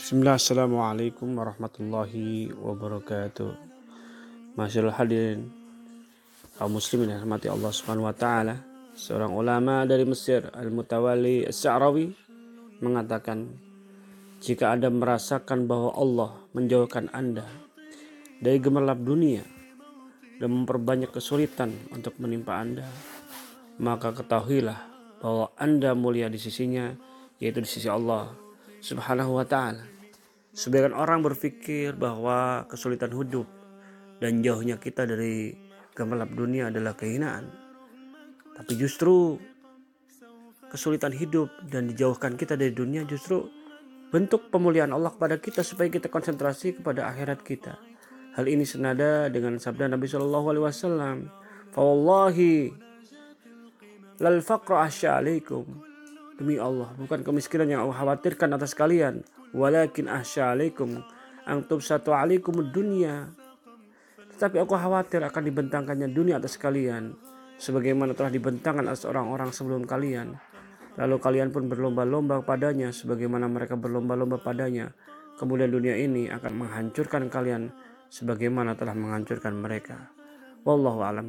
Bismillah, Assalamualaikum warahmatullahi wabarakatuh. Masyaallah hadirin kaum muslimin yang Allah Subhanahu wa taala. Seorang ulama dari Mesir, Al-Mutawali As-Sa'rawi mengatakan, jika Anda merasakan bahwa Allah menjauhkan Anda dari gemerlap dunia dan memperbanyak kesulitan untuk menimpa Anda, maka ketahuilah bahwa Anda mulia di sisinya, yaitu di sisi Allah Subhanahu wa taala. Sebagian orang berpikir bahwa kesulitan hidup dan jauhnya kita dari gemerlap dunia adalah kehinaan. Tapi justru kesulitan hidup dan dijauhkan kita dari dunia justru bentuk pemulihan Allah kepada kita supaya kita konsentrasi kepada akhirat kita. Hal ini senada dengan sabda Nabi Shallallahu Alaihi Wasallam. Fawallahi lal faqra alaikum. Demi Allah, bukan kemiskinan yang Allah khawatirkan atas kalian, walakin ahsya alaikum. Antum satu alaikum dunia. Tetapi aku khawatir akan dibentangkannya dunia atas kalian. Sebagaimana telah dibentangkan atas orang-orang sebelum kalian. Lalu kalian pun berlomba-lomba padanya sebagaimana mereka berlomba-lomba padanya. Kemudian dunia ini akan menghancurkan kalian sebagaimana telah menghancurkan mereka. Wallahu alam